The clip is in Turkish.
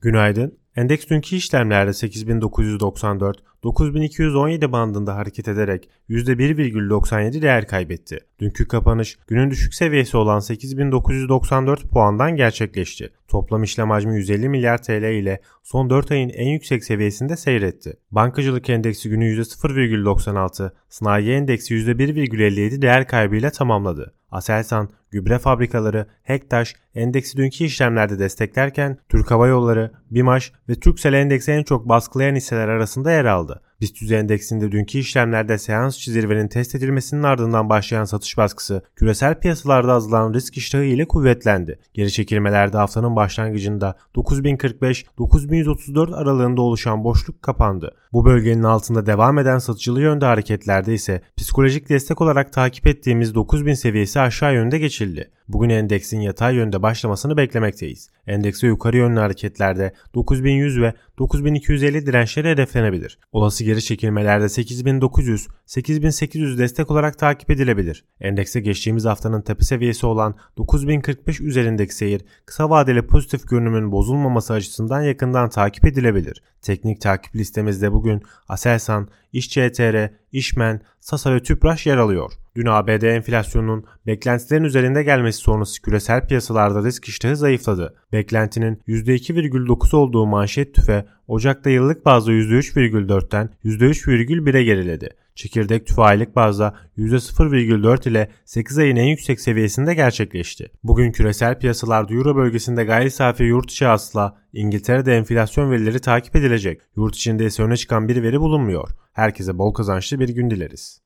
Günaydın. Endeks dünkü işlemlerde 8994, 9217 bandında hareket ederek %1,97 değer kaybetti. Dünkü kapanış günün düşük seviyesi olan 8994 puandan gerçekleşti. Toplam işlem hacmi 150 milyar TL ile son 4 ayın en yüksek seviyesinde seyretti. Bankacılık endeksi günü %0,96, sanayi endeksi %1,57 değer kaybıyla tamamladı. Aselsan, gübre fabrikaları, Hektaş endeksi dünkü işlemlerde desteklerken Türk Hava Yolları, BİMAŞ ve Türksel endeksi en çok baskılayan hisseler arasında yer aldı. BIST 100 endeksinde dünkü işlemlerde seans zirvenin test edilmesinin ardından başlayan satış baskısı küresel piyasalarda azalan risk iştahı ile kuvvetlendi. Geri çekilmelerde haftanın başlangıcında 9045-9134 aralığında oluşan boşluk kapandı. Bu bölgenin altında devam eden satıcılı yönde hareketlerde ise psikolojik destek olarak takip ettiğimiz 9000 seviyesi aşağı yönde geçildi. Bugün endeksin yatay yönde başlamasını beklemekteyiz. Endekse yukarı yönlü hareketlerde 9100 ve 9250 dirençleri hedeflenebilir. Olası geri çekilmelerde 8900, 8800 destek olarak takip edilebilir. Endekse geçtiğimiz haftanın tepe seviyesi olan 9045 üzerindeki seyir kısa vadeli pozitif görünümün bozulmaması açısından yakından takip edilebilir. Teknik takip listemizde bugün Aselsan, İşCTR, İşmen, Sasa ve Tüpraş yer alıyor. Dün ABD enflasyonunun beklentilerin üzerinde gelmesi sonrası küresel piyasalarda risk iştahı zayıfladı. Beklentinin %2,9 olduğu manşet tüfe Ocak'ta yıllık bazda %3,4'ten %3,1'e geriledi. Çekirdek tüfe aylık bazda %0,4 ile 8 ayın en yüksek seviyesinde gerçekleşti. Bugün küresel piyasalarda Euro bölgesinde gayri safi yurt içi hasıla, İngiltere'de enflasyon verileri takip edilecek. Yurt içinde ise öne çıkan bir veri bulunmuyor. Herkese bol kazançlı bir gün dileriz.